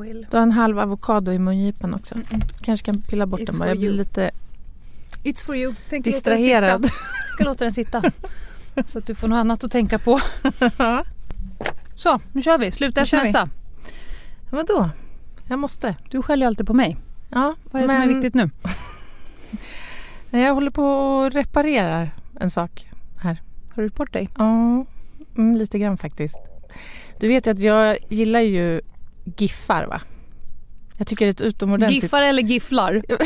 Will. Du har en halv avokado i mungipan också. Mm -mm. Kanske kan pilla bort It's den bara. Jag blir you. lite It's for you. Tänker distraherad. Låta ska låta den sitta. Så att du får något annat att tänka på. Så, nu kör vi. Sluta vi. smsa. Vadå? Jag måste. Du skäller alltid på mig. Ja, Vad är det som är viktigt nu? Jag håller på och reparerar en sak här. Har du gjort bort dig? Ja, mm, lite grann faktiskt. Du vet att jag gillar ju giffar va? Jag tycker det är ett utomordentligt... Giffar eller gifflar?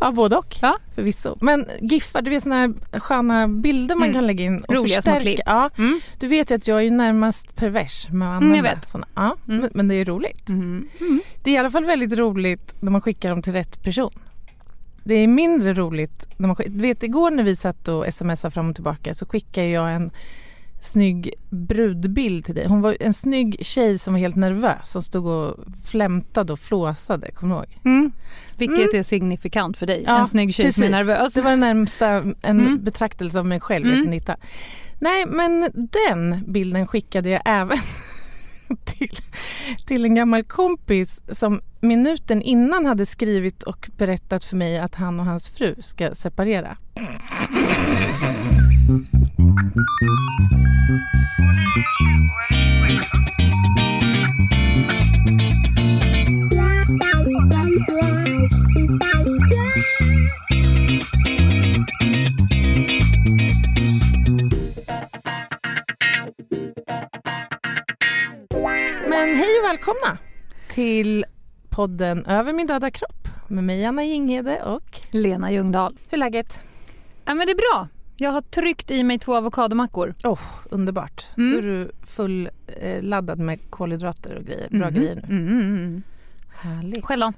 Ja, både och Ja. förvisso. Men giffar, du vet såna här sköna bilder man Mm. kan lägga in och Roliga små förstärka. klipp. Ja, Mm. du vet ju att jag är närmast pervers med att Mm, använda vet. såna. Ja, Mm. men, det är roligt. Mm. Det är i alla fall väldigt roligt när man skickar dem till rätt person. Det är mindre roligt när man skickar, du vet igår när vi satt och smsade fram och tillbaka så skickade jag en snygg brudbild till dig. Hon var en snygg tjej som var helt nervös som stod och flämtade och flåsade, kommer du ihåg? Mm. Vilket Mm. är signifikant för dig. Ja, en snygg tjej som är precis. nervös. Det var det närmsta en Mm. betraktelse av mig själv Mm. jag kunde hitta. Nej, men den bilden skickade jag även till, till en gammal kompis som minuten innan hade skrivit och berättat för mig att han och hans fru ska separera. Men hej och välkomna till podden Över min döda kropp med mig Anna Jinghede och Lena Ljungdahl. hur är läget? Ja, men det är bra. Jag har tryckt i mig två avokadomackor. Oh, underbart. Mm. Då är du full eh, laddad med kolhydrater och grejer. Bra Mhm. grejer nu. Mm, mm, mm. Härligt. Själv då?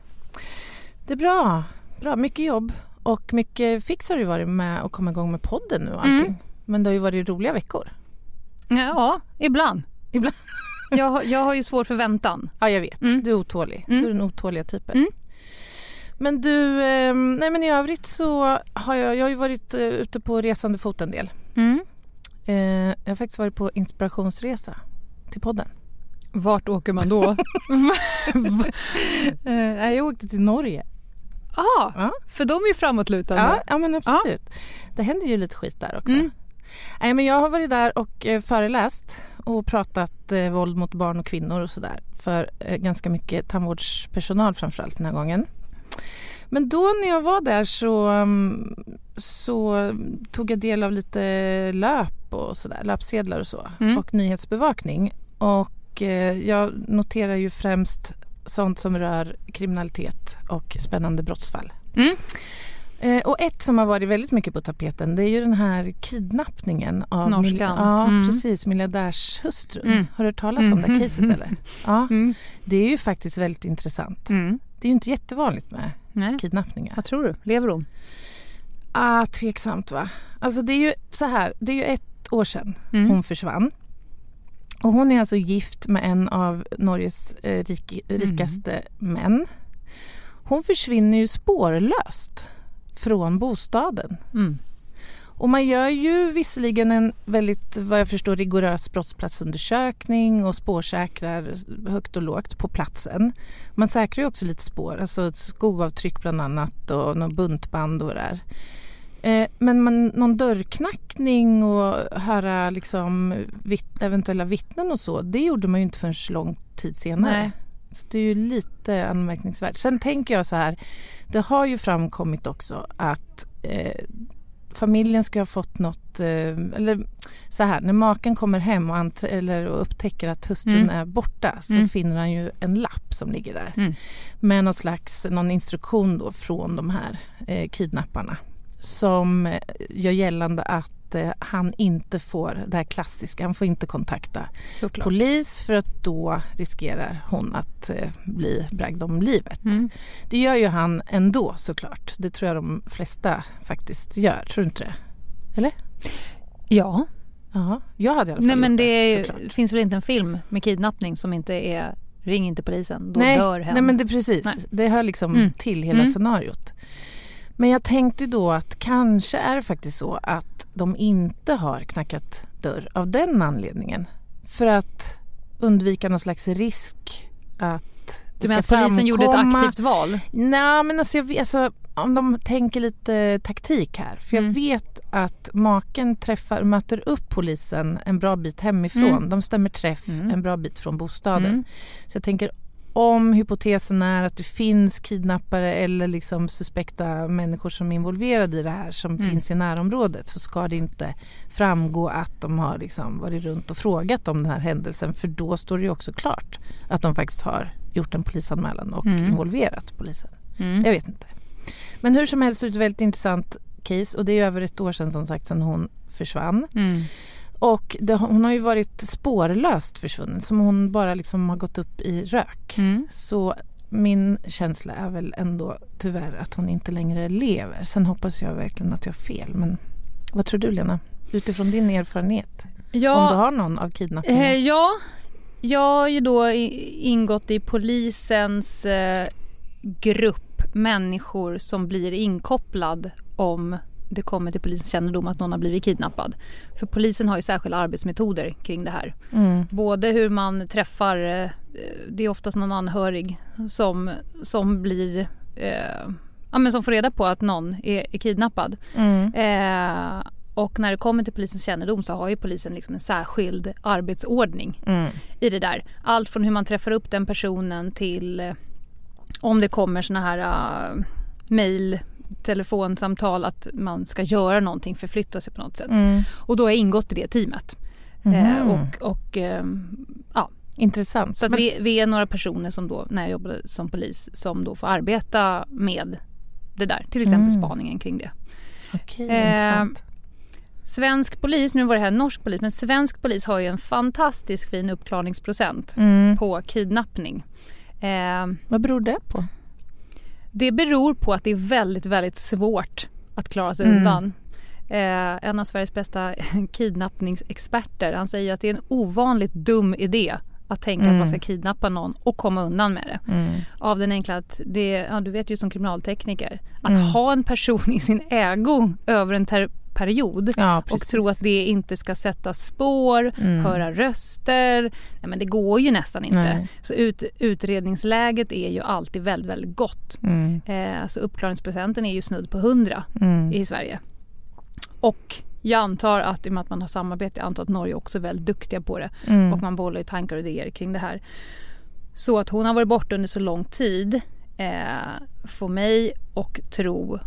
Det är bra. bra. Mycket jobb och mycket fix har det varit med att komma igång med podden nu och allting. Mm. Men det har ju varit roliga veckor. Ja, ibland. Ibland. Jag, har- jag har ju svår förväntan. Ja, jag vet. Mm. Du är otålig. Mm. Du är den otåliga typen. Men du, eh, nej men i övrigt så har jag, jag har ju varit eh, ute på resande fot en del. Mm. Eh, jag har faktiskt varit på inspirationsresa till podden. Vart åker man då? Eh, jag åkte till Norge. ah, Ja. för de är ju framåtlutande. Ja, ja men absolut. Det händer ju lite skit där också. Mm. Nej, men jag har varit där och eh, föreläst och pratat eh, våld mot barn och kvinnor och sådär för eh, ganska mycket tandvårdspersonal framförallt den här gången. Men då när jag var där så, mm, så tog jag del av lite löp och sådär, löpsedlar och så Mm. och nyhetsbevakning och eh, jag noterar ju främst sånt som rör kriminalitet och spännande brottsfall. Mm. Eh, och ett som har varit väldigt mycket på tapeten det är ju den här kidnappningen av Norskan. ja, Mm. precis, miljardärshustrun. Mm. Har du hört talas om det Mhm. caset eller? Ja, Mm. det är ju faktiskt väldigt intressant. Mm. Det är ju inte jättevanligt med Nej. kidnappningar. Vad tror du? Lever hon? Ah, tveksamt va? Alltså det är ju så här, det är ju ett år sedan Mm. hon försvann. Och hon är alltså gift med en av Norges eh, rik, rikaste män. Hon försvinner ju spårlöst från bostaden. Mm. Och man gör ju visserligen en väldigt, vad jag förstår, rigorös brottsplatsundersökning och spårsäkrar högt och lågt på platsen. Man säkrar ju också lite spår, alltså skoavtryck bland annat och någon buntband och det där. Eh, Men man, någon dörrknackning och höra liksom vitt, eventuella vittnen och så, det gjorde man ju inte förrän lång tid senare. Nej. Så det är ju lite anmärkningsvärt. Sen tänker jag så här, det har ju framkommit också att eh, familjen ska ha fått något, eh, eller så här, när maken kommer hem och, antre- eller, och upptäcker att hustrun Mm. är borta så Mm. finner han ju en lapp som ligger där Mm. med någon slags, någon instruktion då från de här eh, kidnapparna som eh, gör gällande att eh, han inte får det här klassiska, han får inte kontakta Såklart. polis för att då riskerar hon att eh, bli bragd om livet. Mm. Det gör ju han ändå såklart. Det tror jag de flesta faktiskt gör. Tror du inte det? Eller? Ja, Ja, jag hade i alla fall Nej, men det är, finns väl inte en film med kidnappning som inte är ring inte polisen, då nej, dör hen. nej men det precis. Nej. Det hör liksom Mm. till hela Mm. scenariot. Men jag tänkte då att kanske är det faktiskt så att de inte har knackat dörr av den anledningen. för att undvika någon slags risk att du menar att polisen framkomma... gjorde ett aktivt val? Nej, men alltså, jag, alltså, om de tänker lite taktik här. För jag mm. vet att maken träffar, möter upp polisen en bra bit hemifrån. Mm. De stämmer träff mm. en bra bit från bostaden. Mm. Så jag tänker om hypotesen är att det finns kidnappare eller liksom suspekta människor som är involverade i det här som mm. finns i närområdet så ska det inte framgå att de har liksom varit runt och frågat om den här händelsen för då står det ju också klart att de faktiskt har gjort en polisanmälan och mm. involverat polisen. Mm. Jag vet inte. Men hur som helst är det ett väldigt intressant case och det är över ett år sedan som sagt sedan hon försvann. Och det, hon har ju varit spårlöst försvunnen som hon bara liksom har gått upp i rök. Mm. Så min känsla är väl ändå tyvärr att hon inte längre lever. Sen hoppas jag verkligen att jag har fel. Men vad tror du Lena? Utifrån din erfarenhet. Ja, om du har någon av kidnappningarna? Eh, ja, jag har ju då ingått i polisens eh, grupp människor som blir inkopplad om det kommer till polisens kännedom att någon har blivit kidnappad. För polisen har ju särskilda arbetsmetoder kring det här. Mm. Både hur man träffar, eh, det är oftast någon anhörig som, som blir eh, ja, men som får reda på att någon är, är kidnappad. Mm. Eh, och när det kommer till polisens kännedom så har ju polisen liksom en särskild arbetsordning mm. i det där. Allt från hur man träffar upp den personen till eh, om det kommer såna här uh, mail telefonsamtal att man ska göra någonting, förflytta sig på något sätt. Mm. Och då har jag ingått i det teamet. Mm. Eh, och, och eh, ja. Intressant. Så vi, vi, är några personer som då, när jag jobbade som polis, som då får arbeta med det där. Till exempel mm. spaningen kring det. Okej, eh, Svensk polis, nu var det här norsk polis, men svensk polis har ju en fantastiskt fin uppklarningsprocent mm. på kidnappning. Eh, Vad beror det på? Det beror på att det är väldigt, väldigt svårt att klara sig mm. undan. Eh, en av Sveriges bästa kidnappningsexperter, han säger att det är en ovanligt dum idé att tänka mm. att man ska mm. kidnappa någon och komma undan med det. Mm. Av den enkla att det, ja, du vet ju som kriminaltekniker, att mm. ha en person i sin ägo över en period ja, och tro att det inte ska sätta spår, mm. höra röster. Nej, men det går ju nästan inte. Nej. Så ut, utredningsläget är ju alltid väldigt, väldigt gott. Mm. Eh, så uppklaringsprocenten är ju snudd på 100 mm. i Sverige. Och jag antar att i och med att man har samarbete, jag antar att Norge också är väldigt duktiga på det mm. och man bollar ju tankar och idéer kring det här. Så att hon har varit borta under så lång tid eh, får mig att tro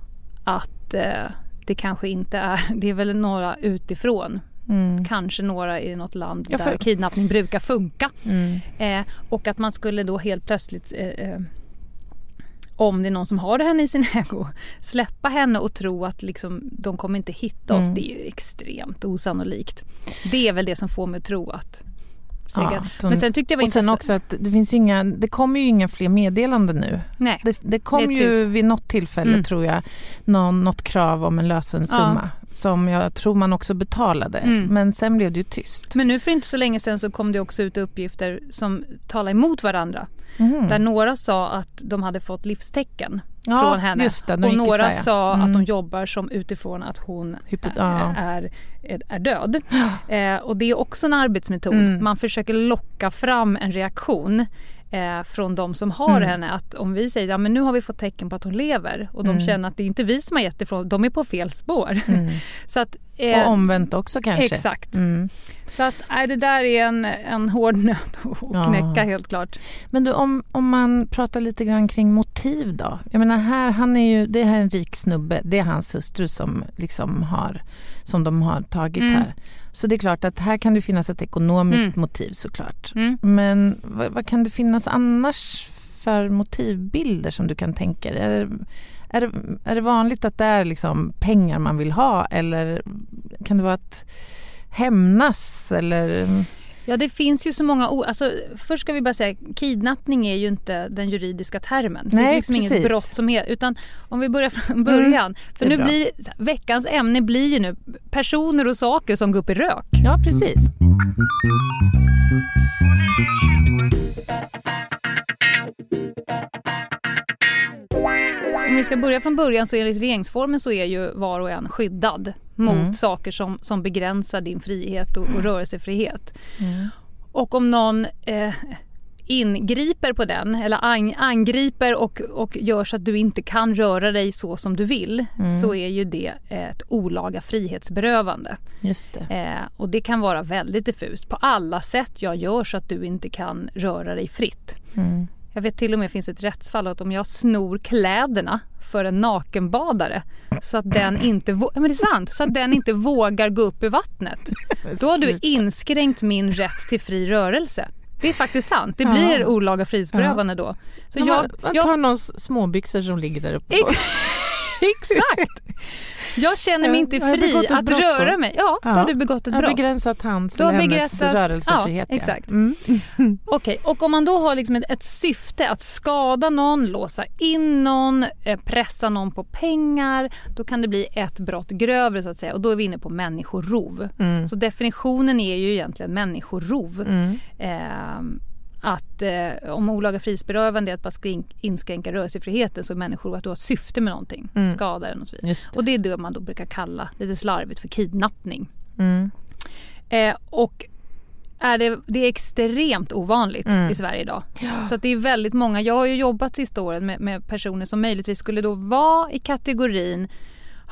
att eh, det kanske inte är, det är väl några utifrån Mm. Kanske några i något land ja, för... där kidnappning brukar funka. Mm. Eh, och att man skulle då helt plötsligt eh, eh, om det är någon som har henne i sin ägo, släppa henne och tro att liksom, de kommer inte hitta oss. Mm. Det är ju extremt osannolikt. Det är väl det som får mig att tro att Ja, men sen tyckte jag var och sen också att det finns inga, det kommer ju inga fler meddelanden nu. Nej, det, det kom det ju vid något tillfälle mm. tror jag någon, något krav om en lösensumma ja. som jag tror man också betalade. Mm. Men sen blev det ju tyst. Men nu för inte så länge sen så kom det också ut uppgifter som talar emot varandra. Mm. Där några sa att de hade fått livstecken ja, från henne. Det, och några sa mm. att de jobbar som utifrån att hon Hypo är, är, är, död. Eh, och det är också en arbetsmetod. Mm. Man försöker locka fram en reaktion eh, från de som har mm. henne. Att om vi säger ja men nu har vi fått tecken på att hon lever och de mm. känner att det är inte vi som har gett ifrån, de är på fel spår. Mm. så att, eh, och omvänt också kanske. Exakt. Mm. Så att nej, det där är en, en hård nöt att knäcka ja. helt klart. Men du om, om man pratar lite grann kring motiv då. Jag menar här, han är ju, det här är en rik snubbe. Det är hans hustru som liksom har, som de har tagit mm. här. Så det är klart att här kan det finnas ett ekonomiskt mm. motiv såklart. Mm. Men vad, vad, kan det finnas annars för motivbilder som du kan tänka dig? Är det, är, det, är det vanligt att det är liksom pengar man vill ha eller kan det vara att hämnas eller? Ja det finns ju så många ord. Alltså, först ska vi bara säga kidnappning är ju inte den juridiska termen. Det finns liksom precis. inget brott som är utan om vi börjar från mm, början. Mm, för nu bra. blir veckans ämne blir ju nu personer och saker som går upp i rök. Ja precis. Om vi ska börja från början så enligt regeringsformen så är ju var och en skyddad mot mm. saker som, som begränsar din frihet och, och rörelsefrihet. Mm. Och om någon eh, ingriper på den eller an, angriper och, och gör så att du inte kan röra dig så som du vill Mm. så är ju det ett olaga frihetsberövande. Just det. Eh, och det kan vara väldigt diffust. På alla sätt jag gör så att du inte kan röra dig fritt. Mm. Jag vet till och med finns ett rättsfall att om jag snor kläderna för en nakenbadare så att den inte, ja, men det är sant, så att den inte vågar gå upp i vattnet. Då har du inskränkt min rätt till fri rörelse. Det är faktiskt sant. Det Ja. blir olaga frihetsberövande då. Så jag, man, man jag, tar någons småbyxor som ligger där uppe. Ex- exakt! Jag känner mig Ja, inte fri att brott då. röra mig. Ja, då Ja. har du begått ett Jag har brott. begränsat hans eller hennes begränsat- rörelsefrihet. ja, exakt. Mm. Okej, och om man då har liksom ett, ett syfte att skada någon, låsa in någon, eh, pressa någon på pengar, då kan det bli ett brott grövre så att säga och då är vi inne på människorov. Mm. Så definitionen är ju egentligen människorov. Mm. Eh, att eh, om olaga frihetsberövande är att bara inskränka rörelsefriheten så är människorov att du har syfte med någonting, Mm. skada den och så vidare. Och det är det man då brukar kalla lite slarvigt för kidnappning. Mm. Eh, och är det, det är extremt ovanligt Mm. i Sverige idag. Ja. Så det är väldigt många. Jag har ju jobbat sista året med, med personer som möjligtvis skulle då vara i kategorin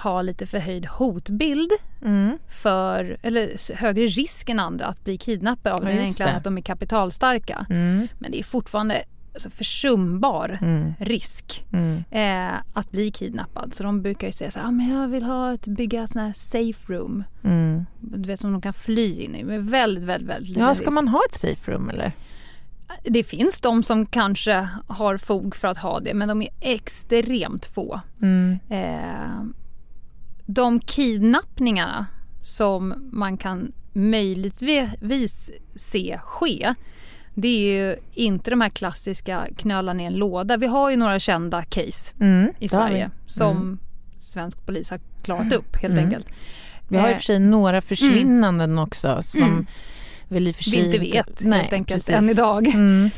ha lite förhöjd hotbild Mm. för, eller högre risk än andra att bli kidnappade av Ja, den enkla att de är kapitalstarka. Mm. Men det är fortfarande alltså, försumbar Mm. risk Mm. eh, att bli kidnappad. Så de brukar ju säga så här, ah, men jag vill ha ett, bygga sån här safe room. Mm. Du vet som de kan fly in i. Men väldigt, väldigt, väldigt Ja, ska risk. man ha ett safe room eller? Det finns de som kanske har fog för att ha det men de är extremt få. Mm. Eh, de kidnappningarna som man kan möjligtvis se ske det är ju inte de här klassiska knöla ner en låda. Vi har ju några kända case Mm. i Sverige vi. som Mm. svensk polis har klarat upp helt Mm. enkelt. Vi har i och Eh, för sig några försvinnanden också som Mm. väl i och för Vi sig... inte vet Nej, helt enkelt precis. än idag. Mm.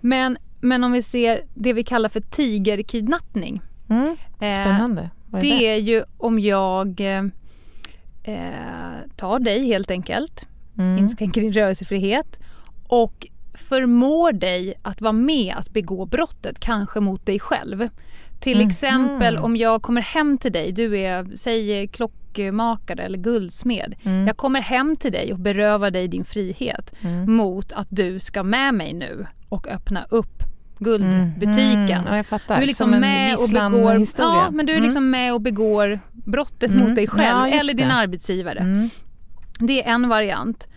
Men, men om vi ser det vi kallar för tigerkidnappning. Mm. Eh, Spännande. Är Det det? är ju om jag eh, eh, tar dig helt enkelt, Mm. inskränker din rörelsefrihet och förmår dig att vara med att begå brottet, kanske mot dig själv. Till Mhm. exempel om jag kommer hem till dig, du är, säg klockmakare eller guldsmed. Mm. Jag kommer hem till dig och berövar dig din frihet Mm. mot att du ska med mig nu och öppna upp guldbutiken. Mm. Ja, jag fattar. Du är liksom med och begår, ja, men du är Mm. liksom med och begår brottet Mm. mot dig själv Ja, eller din det. arbetsgivare. Mm. Det är en variant.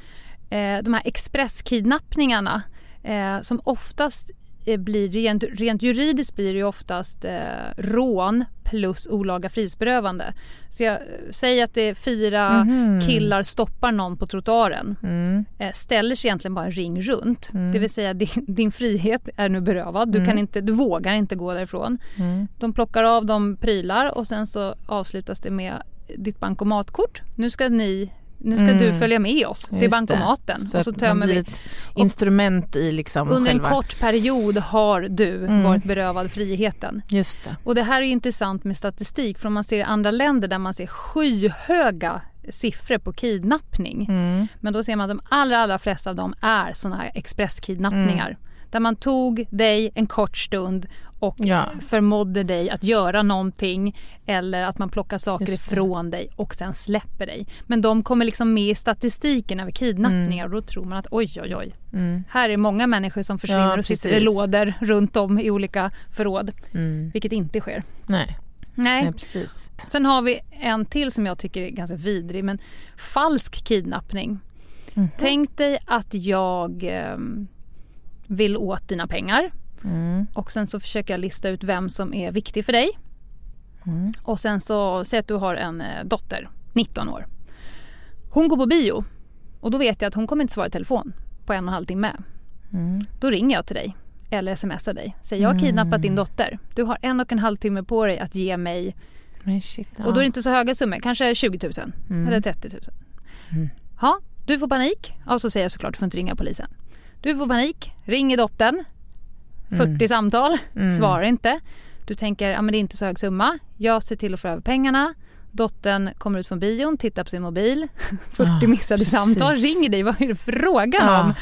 Eh, de här expresskidnappningarna eh, som oftast blir rent, rent juridiskt blir det oftast eh, rån plus olaga frihetsberövande. Så jag eh, säger att det är fyra Mhm. killar stoppar någon på trottoaren Mm. eh, ställer sig egentligen bara en ring runt. Mm. Det vill säga din, din frihet är nu berövad. Du, Mm. kan inte, du vågar inte gå därifrån. Mm. De plockar av dem prylar och sen så avslutas det med ditt bankomatkort. Nu ska ni nu ska Mm. du följa med oss till Just bankomaten. Så, och så tömmer vi. ett instrument i liksom Under en själva... kort period har du Mm. varit berövad friheten. Just det. Och det här är intressant med statistik för om man ser i andra länder där man ser skyhöga siffror på kidnappning. Mm. Men då ser man att de allra, allra flesta av dem är sådana här expresskidnappningar. Mm. Där man tog dig en kort stund och Ja. förmådde dig att göra någonting eller att man plockar saker ifrån dig och sen släpper dig. Men de kommer liksom med i statistiken över kidnappningar och då tror man att oj oj oj. Mm. Här är många människor som försvinner Ja, och sitter i lådor runt om i olika förråd. Mm. Vilket inte sker. Nej. Nej. Nej, precis. Sen har vi en till som jag tycker är ganska vidrig men falsk kidnappning. Mhm. Tänk dig att jag ehm, vill åt dina pengar Mm. och sen så försöker jag lista ut vem som är viktig för dig. Mm. Och sen så, säg att du har en eh, dotter, 19 år. Hon går på bio och då vet jag att hon kommer inte svara i telefon på en och en halv timme. Mm. Då ringer jag till dig eller smsar dig. Säger jag har kidnappat din dotter. Du har en och en halv timme på dig att ge mig shit, ja. och då är det inte så höga summor, kanske 20 000 Mm. eller 30 000. Ja, du får panik. Ja, så säger jag såklart du får inte ringa polisen. Du får panik, ringer dottern. 40 samtal, Mm. svarar inte. Du tänker, ja men det är inte så hög summa. Jag ser till att få över pengarna. Dottern kommer ut från bion, tittar på sin mobil, 40 Ja, missade precis. samtal, ringer dig, vad är det frågan Ja. om?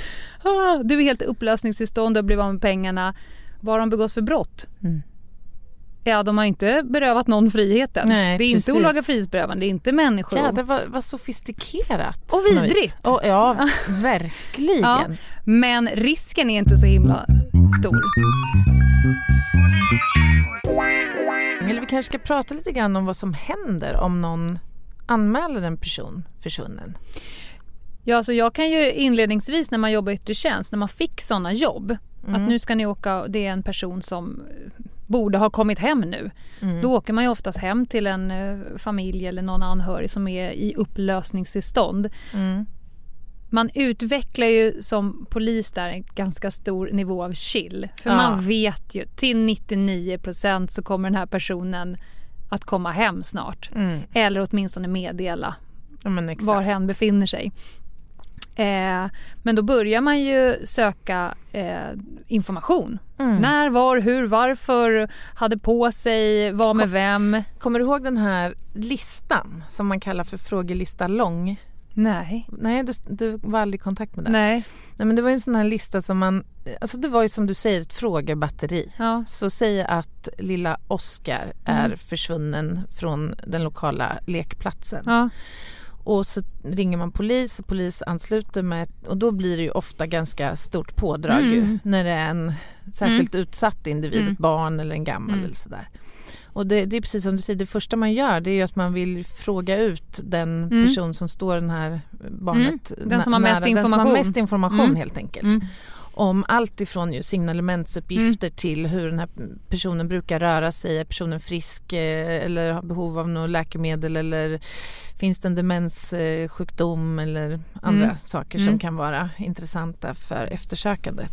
Ah, du är helt upplösningstillstånd, du har blivit av med pengarna. Vad har de begått för brott? Mm. Ja, de har inte berövat någon friheten. Nej, det är precis. inte olaga frihetsberövande, det är inte människorov. Jädrar vad, vad sofistikerat. Och vidrigt. Och, ja, verkligen. Ja. Men risken är inte så himla stor. Eller vi kanske ska prata lite grann om vad som händer om någon anmäler en person försvunnen. Ja, alltså jag kan ju inledningsvis när man jobbar i yttre tjänst, när man fick sådana jobb, att nu ska ni åka, det är en person som borde ha kommit hem nu. Då åker man ju oftast hem till en eh, familj eller någon anhörig som är i upplösningstillstånd. Mm. Man utvecklar ju som polis där en ganska stor nivå av chill. För Ja. man vet ju till 99% så kommer den här personen att komma hem snart. Mm. Eller åtminstone meddela Ja, var hen befinner sig. Eh, men då börjar man ju söka eh, information. Mm. När, var, hur, varför, hade på sig, var med vem. Kommer du ihåg den här listan som man kallar för frågelista lång? Nej. Nej, du, du var aldrig i kontakt med den? Nej. Nej, men det var ju en sån här lista som man... Alltså det var ju som du säger ett frågebatteri. Ja. Så säg att lilla Oscar är försvunnen från den lokala lekplatsen. Ja. Och så ringer man polis och polis ansluter med och då blir det ju ofta ganska stort pådrag Mm. ju, när det är en särskilt utsatt individ, Mm. ett barn eller en gammal Mm. eller sådär. Och det, det är precis som du säger, det första man gör det är att man vill fråga ut den Mm. person som står den här barnet Mm. Den som har mest Den som har information. mest information Mm. helt enkelt. Mm. Om allt ifrån ju signalementsuppgifter Mm. till hur den här personen brukar röra sig. Är personen frisk eh, eller har behov av något läkemedel eller finns det en demenssjukdom eller andra Mm. saker Mm. som kan vara intressanta för eftersökandet.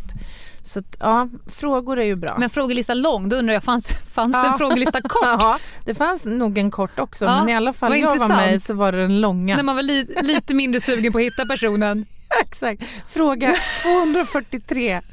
Så att, ja, frågor är ju bra. Men frågelista lång, då undrar jag, fanns, fanns det en Ja. frågelista kort? Ja, det fanns nog en kort också Ja, men i alla fall jag var intressant. med så var det den långa. När man var li, lite mindre sugen på att hitta personen. Exakt. Fråga 243.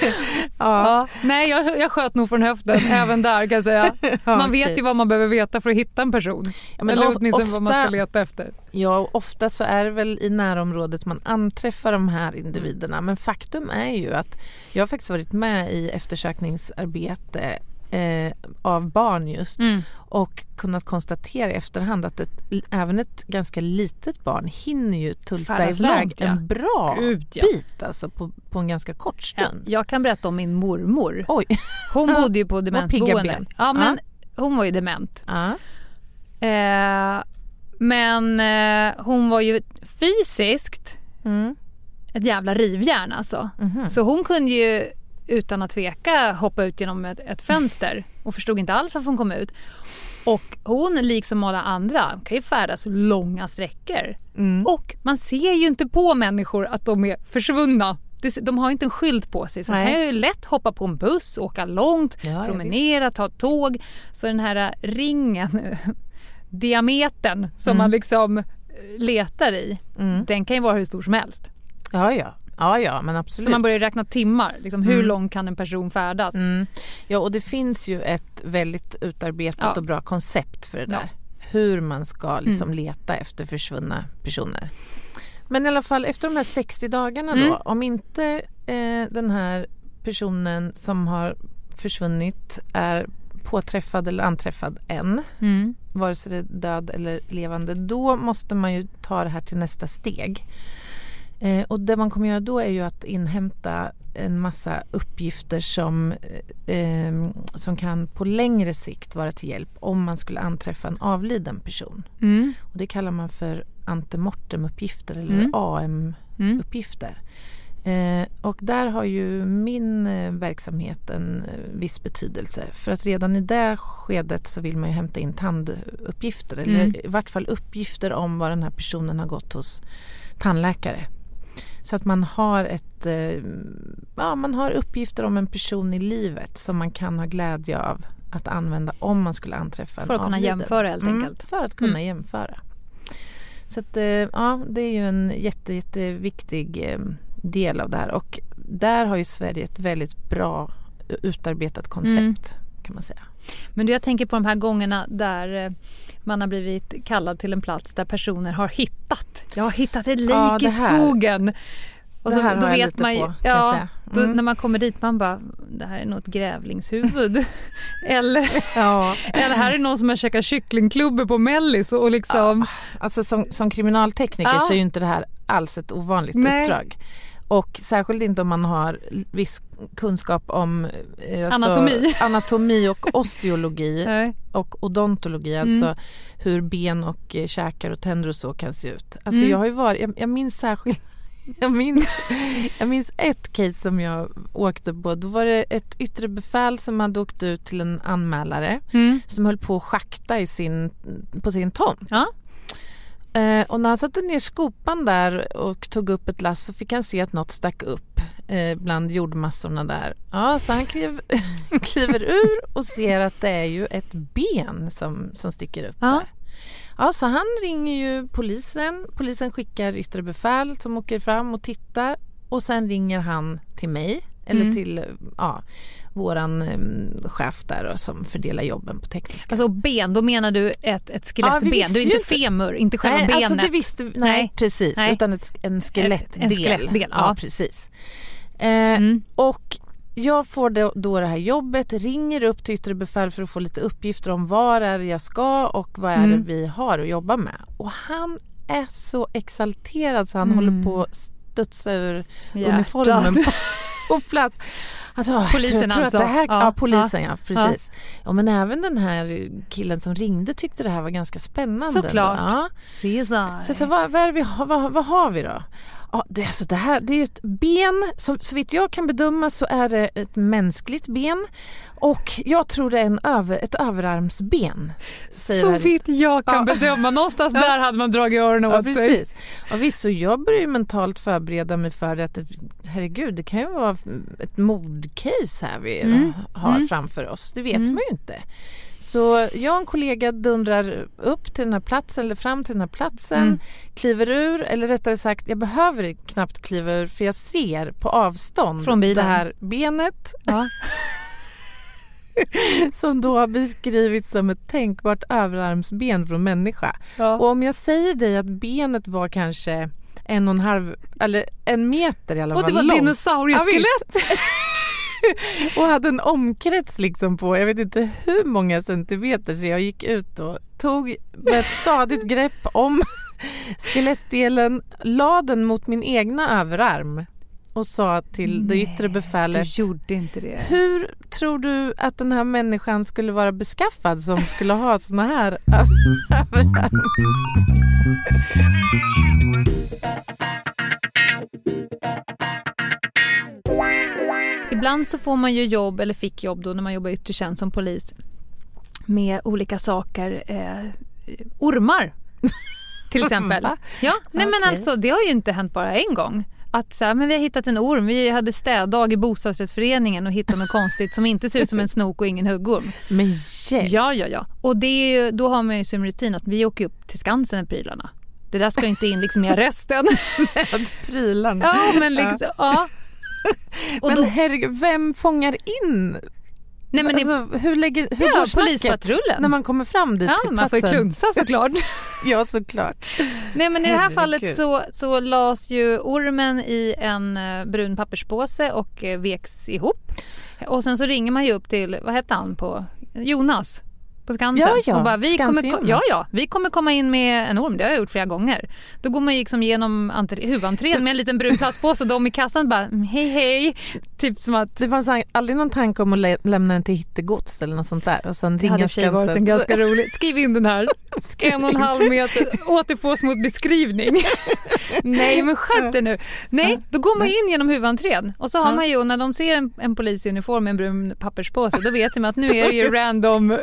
ja, Ja. Nej, jag, jag sköt nog från höften även där kan jag säga. Man vet ju vad man behöver veta för att hitta en person. Ja, men Eller of- åtminstone vad man ska ofta- leta efter. Ja, ofta så är det väl i närområdet man anträffar de här individerna. Men faktum är ju att jag har faktiskt varit med i eftersökningsarbete eh, av barn just Mm. och kunnat konstatera i efterhand att ett, även ett ganska litet barn hinner ju tulta iväg ja. en bra Gud, ja. bit alltså på, på en ganska kort Ja, stund. jag kan berätta om min mormor. Oj. Hon bodde ju på demensboende. Ja, men hon var ju dement. Ja. Eh, men eh, hon var ju fysiskt Mm. ett jävla rivjärn alltså. Mhm. Så hon kunde ju utan att tveka hoppa ut genom ett, ett fönster och förstod inte alls varför hon kom ut. Och hon, liksom alla andra, kan ju färdas långa sträckor. Mm. Och man ser ju inte på människor att de är försvunna. De har inte en skylt på sig så Nej. kan ju lätt hoppa på en buss, åka långt, Ja, ja, promenera, ta tåg. Så den här ringen, diametern som Mm. man liksom eh, letar i, Mm. den kan ju vara hur stor som helst. Ja, ja. Ja, ja, men absolut. Så man börjar räkna timmar. Liksom, hur Mm. långt kan en person färdas? Mm. Ja, och det finns ju ett väldigt utarbetat Ja. och bra koncept för det Ja. där. Hur man ska liksom Mm. leta efter försvunna personer. Men i alla fall efter de här 60 dagarna Mm. då, om inte eh, den här personen som har försvunnit är påträffad eller anträffad än, Mm. vare sig det är död eller levande, då måste man ju ta det här till nästa steg. Eh, och det man kommer göra då är ju att inhämta en massa uppgifter som, eh, som kan på längre sikt vara till hjälp om man skulle anträffa en avliden person. Mm. Och det kallar man för antemortemuppgifter eller Mm. AM-uppgifter. Eh, och där har ju min eh, verksamhet en eh, viss betydelse. För att redan i det skedet så vill man ju hämta in tanduppgifter. Mm. Eller i vart fall uppgifter om var den här personen har gått hos tandläkare. Så att man har, ett, eh, ja, man har uppgifter om en person i livet som man kan ha glädje av att använda om man skulle anträffa en För att kunna avliden. jämföra helt Mm, enkelt. för att kunna Mm. jämföra. Så att, eh, ja, det är ju en jätte, jätteviktig eh, del av det här och där har ju Sverige ett väldigt bra utarbetat koncept kan kan man säga. Men du, jag tänker på de här gångerna där eh, man har blivit kallad till en plats där personer har hittat. Jag har hittat ett lik Ja, i skogen. Och så, då vet man ju, på, ja, säga. då, Mm. när man kommer dit man bara, det här är nog ett grävlingshuvud. eller, Ja, eller här är någon som har käkat kycklingklubbor på mellis och liksom, alltså som, som kriminaltekniker Ja. så är ju inte det här alls ett ovanligt Nej. uppdrag. Och särskilt inte om man har viss kunskap om eh, alltså, Anatomi. anatomi och osteologi och odontologi, Mm. alltså hur ben och eh, käkar och tänder och så kan se ut. Alltså Mm. jag har varit, jag, jag minns särskilt jag minns, jag minns ett case som jag åkte på. Då var det ett yttre befäl som hade åkt ut till en anmälare Mm. som höll på att schakta i sin, på sin tomt. Ja. Eh, och när han satte ner skopan där och tog upp ett lass så fick han se att något stack upp eh, bland jordmassorna där. Ja, så han kliv, kliver ur och ser att det är ju ett ben som, som sticker upp Ja. där. Ja, så han ringer ju polisen. Polisen skickar yttre befäl som åker fram och tittar och sen ringer han till mig eller Mm. till ja, våran eh, chef där som fördelar jobben på tekniska. Alltså ben, då menar du ett, ett Ja, skelettben, visste du är inte femur, inte själva nej, benet. Alltså det visste vi, nej, Nej. precis, Nej. utan ett, en skelettdel. En skelettdel, ja. ja. precis. Eh, Mm. Och jag får då, då det här jobbet, ringer upp till yttre befäl för att få lite uppgifter om var är jag ska och vad är Mm. det vi har att jobba med. Och han är så exalterad så han Mm. håller på att studsa ur Hjärtat. uniformen på, plats. Alltså, jag Polisen tror, tror alltså? Att det här, ja, Ja, polisen ja, precis. Ja. men även den här killen som ringde tyckte det här var ganska spännande. Såklart. Ja. Caesar. Så jag sa, vad, vad, vi har, vad, vad har vi då? Ja, det, är alltså det här det är ett ben, som så vitt jag kan bedöma så är det ett mänskligt ben och jag tror det är en över, ett överarmsben. Så vitt jag kan Ja. bedöma, någonstans Ja. där hade man dragit öronen Ja, åt sig. precis. Ja, visst, så jag börjar ju mentalt förbereda mig för att herregud, det kan ju vara ett mordcase här vi Mm. har Mm. framför oss. Det vet Mm. man ju inte. Så jag och en kollega dundrar upp till den här platsen, eller fram till den här platsen, Mm. kliver ur, eller rättare sagt, jag behöver knappt kliva ur för jag ser på avstånd Från bilen. det här benet Ja. som då har beskrivits som ett tänkbart överarmsben från människa. Ja. Och om jag säger dig att benet var kanske en och en halv, eller en meter i alla Och fall det var långt. dinosaurieskelett. och hade en omkrets liksom på, jag vet inte hur många centimeter så jag gick ut och tog med ett stadigt grepp om skelettdelen, la den mot min egna överarm och sa till det yttre befälet Du gjorde inte det. hur tror du att den här människan skulle vara beskaffad som skulle ha såna här överarms... Ibland så får man ju jobb, eller fick jobb då när man jobbar i yttre tjänst som polis med olika saker. Eh, ormar till exempel. Ja, nej men alltså det har ju inte hänt bara en gång. Att så här, men vi har hittat en orm. Vi hade städdag i bostadsrättsföreningen och hittade något konstigt som inte ser ut som en snok och ingen huggorm. Men hjälp! Ja, ja, ja. Och det är ju, då har man ju som rutin att vi åker upp till Skansen med prylarna. Det där ska inte in liksom i arresten. med prylarna. ja, men liksom, ja. Och men då, herregud, vem fångar in? Nej, men det, alltså, hur lägger, hur Ja, går snacket polispatrullen. när man kommer fram dit ja, till man får ju platsen? klunsa såklart. Ja, såklart. Nej men i det här fallet så, så lades ju ormen i en eh, brun papperspåse och eh, veks ihop. Och sen så ringer man ju upp till, vad hette han på, Jonas på Skansen. Ja, ja, och bara, vi kommer, ja, ja, vi kommer komma in med en orm, det har jag gjort flera gånger. Då går man ju liksom genom entré, huvudentrén med en liten brun plastpåse och de i kassan bara "Mm, hej hej. Typ som att Det fanns aldrig någon tanke om att lä- lämna den till hittegods eller något sånt där och sen det hade i ringa sig varit en Skansen. ganska rolig, skriv in den här. En och en halv meter återfås mot beskrivning. Nej men skärp dig nu. Nej, då går man in genom huvudentrén och så har man ju, när de ser en, en polis i uniform med en brun papperspåse då vet de att nu är det ju random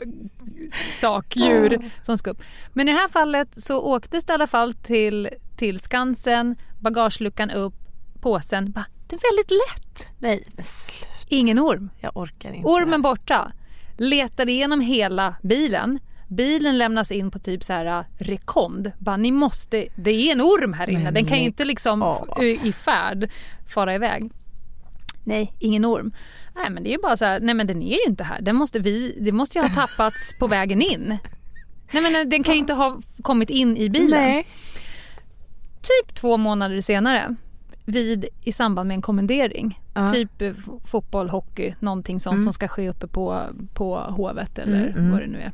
sak, djur som ska upp. Men i det här fallet så åktes det i alla fall till, till Skansen, bagageluckan upp, påsen, bara, det är väldigt lätt. Nej, men sluta. Ingen orm. Jag orkar inte. Ormen borta. Letade igenom hela bilen. Bilen lämnas in på typ så här äh, rekond. Bara, ni måste, det är en orm här inne. Den kan ju inte liksom f- i färd fara iväg. Nej, ingen orm. Nej men det är bara så här, nej men den är ju inte här. Den måste vi, det måste ju ha tappats på vägen in. Nej men den kan ju inte ha kommit in i bilen. Nej. Typ två månader senare vid, i samband med en kommendering. Ja. Typ eh, fotboll, hockey, någonting sånt Mm. som ska ske uppe på, på hovet eller Mm, mm. vad det nu är.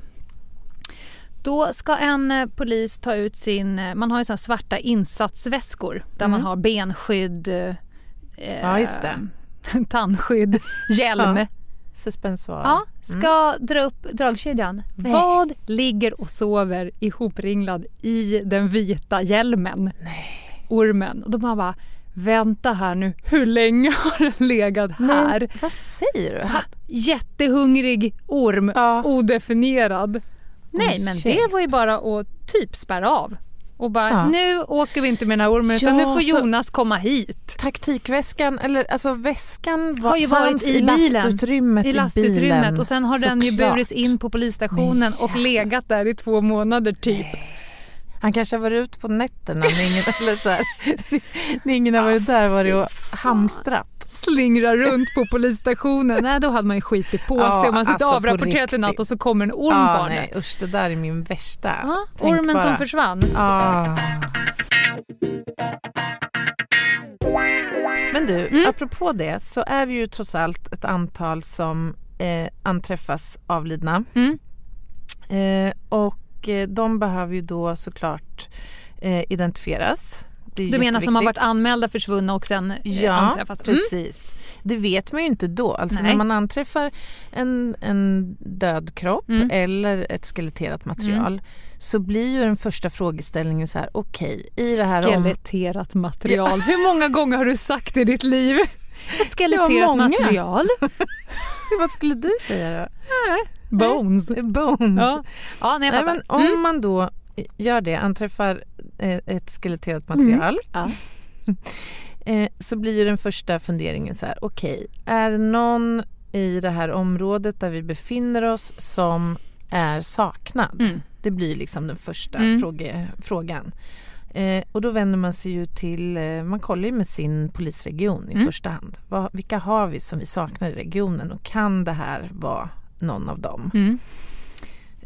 Då ska en eh, polis ta ut sin, eh, man har ju här svarta insatsväskor där man Mm. har benskydd, eh, Ja, tandskydd, hjälm. Ja. Suspensoar. Ja, ska dra upp dragkedjan. Nej. Vad ligger och sover ihopringlad i den vita hjälmen? Nej. Ormen. Och då bara, bara vänta här nu, hur länge har den legat här? Men, vad säger du? Ha, jättehungrig orm, Ja. odefinierad. Nej men tjej. det var ju bara att typ spärra av. Och bara, Ja. nu åker vi inte med den här ormen utan Ja, nu får så- Jonas komma hit. Taktikväskan, eller alltså väskan var, Har ju varit i i bilen. lastutrymmet I i lastutrymmet bilen. och sen har den ju Såklart. burits in på polisstationen och legat där i två månader typ. Han kanske har varit ute på nätterna när ingen, eller så här, när ingen har varit där var det och hamstrat. Slingrar runt på polisstationen. Nej då hade man ju skitit på Ja, sig om man sitter alltså, avrapporterat i natt och så kommer en orm Ja, farande. nej usch det där är min värsta. Ja, ormen bara. som försvann. Ah. Men du, Mm. apropå det så är det ju trots allt ett antal som eh, anträffas avlidna. Mm. Eh, och eh, de behöver ju då såklart eh, identifieras. Du menar som har varit anmälda försvunna och sen eh, Ja, anträffats? Mm. precis. Det vet man ju inte då. Alltså Nej. när man anträffar en, en död kropp Mm. eller ett skeletterat material så blir ju den första frågeställningen så här, okej, i det här om... Skeletterat material. Hur många gånger har du sagt det i ditt liv? Ett skeletterat material. Vad skulle du säga då? Bones. Bones. Ja, ja nej, jag Nej, men om Mm. man då gör det, anträffar eh, ett skeletterat material Ja. eh, så blir ju den första funderingen så här, okej, är det någon i det här området där vi befinner oss som är saknad? Mm. Det blir liksom den första Mm. fråge, frågan. Eh, och då vänder man sig ju till, eh, man kollar ju med sin polisregion i Mm. första hand. Vad, vilka har vi som vi saknar i regionen och kan det här vara någon av dem? Mm.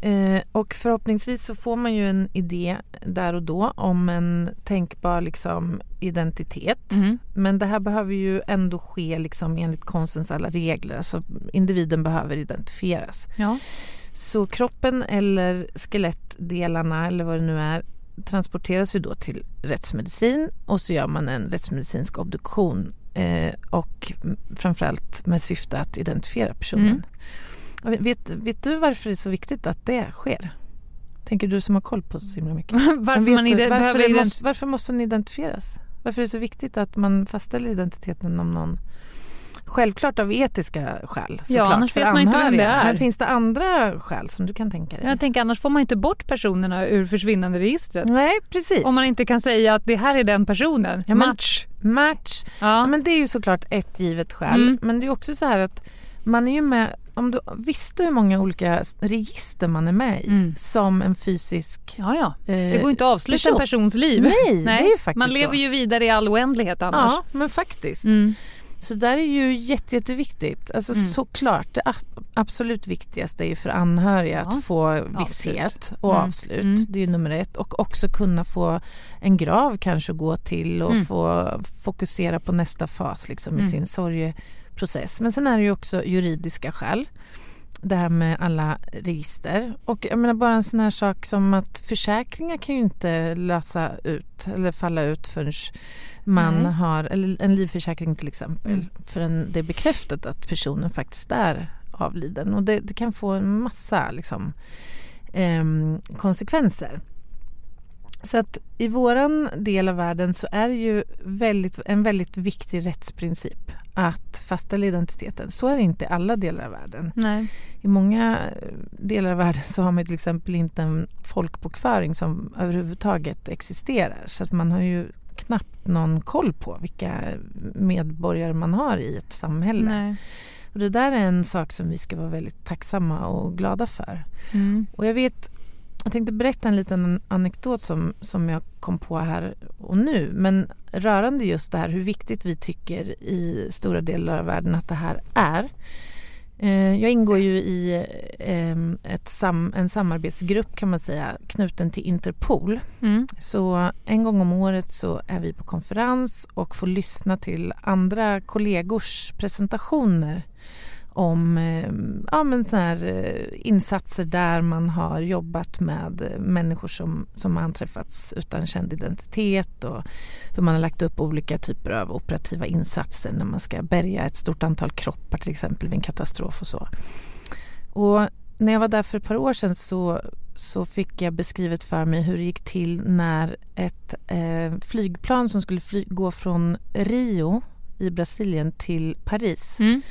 Eh, och förhoppningsvis så får man ju en idé där och då om en tänkbar liksom, identitet. Mm. Men det här behöver ju ändå ske liksom enligt konstens alla regler. Alltså individen behöver identifieras. Ja. Så kroppen eller skelettdelarna eller vad det nu är transporteras ju då till rättsmedicin och så gör man en rättsmedicinsk obduktion eh, och framförallt med syfte att identifiera personen. Mm. Vet, vet du varför det är så viktigt att det sker? Tänker du som har koll på så himla mycket. Varför man du, varför, behöver måste, varför måste den identifieras? Varför är det så viktigt att man fastställer identiteten om någon? Självklart av etiska skäl såklart, annars för vet man inte vem det är. Men finns det andra skäl som du kan tänka dig? Jag tänker annars får man inte bort personerna ur försvinnanderegistret. Nej, precis. Om man inte kan säga att det här är den personen. Ja, Match. Match. Ja. Ja. men det är ju såklart ett givet skäl. Mm. Men det är också så här att man är ju med, om du visste hur många olika register man är med i Mm. som en fysisk... ja, ja. eh, Det går inte att avsluta person. en persons liv. Nej, det är faktiskt Man lever så. ju vidare i all oändlighet annars. Ja, men faktiskt. Mm. Så där är ju jätte, jätteviktigt. Alltså Mm. såklart, det ab- absolut viktigaste är ju för anhöriga Ja. att få Avslut. visshet och Mm. avslut. Mm. Det är nummer ett. Och också kunna få en grav kanske att gå till och Mm. få fokusera på nästa fas liksom, i Mm. sin sorgeprocess. Men sen är det ju också juridiska skäl. Det här med alla register. Och jag menar bara en sån här sak som att försäkringar kan ju inte lösa ut eller falla ut förrän man Nej. har, eller en livförsäkring till exempel, Mm. förrän det är bekräftat att personen faktiskt är avliden. Och det, det kan få en massa liksom, ehm, konsekvenser. Så att i våran del av världen så är det ju väldigt, en väldigt viktig rättsprincip att fastställa identiteten. Så är det inte i alla delar av världen. Nej. I många eh, delar av världen så har man till exempel inte en folkbokföring som överhuvudtaget existerar. Så att man har ju knappt någon koll på vilka medborgare man har i ett samhälle. Nej. Och det där är en sak som vi ska vara väldigt tacksamma och glada för. Mm. Och jag vet Jag tänkte berätta en liten anekdot som, som jag kom på här och nu. Men rörande just det här hur viktigt vi tycker i stora delar av världen att det här är. Eh, jag ingår ju i ehm, sam en samarbetsgrupp kan man säga knuten till Interpol. Mm. Så en gång om året så är vi på konferens och får lyssna till andra kollegors presentationer om eh, ja, men så här, eh, insatser där man har jobbat med eh, människor som, som har anträffats utan känd identitet och hur man har lagt upp olika typer av operativa insatser när man ska bärga ett stort antal kroppar till exempel vid en katastrof och så. Och när jag var där för ett par år sedan så, så fick jag beskrivet för mig hur det gick till när ett eh, flygplan som skulle fly, gå från Rio i Brasilien till Paris mm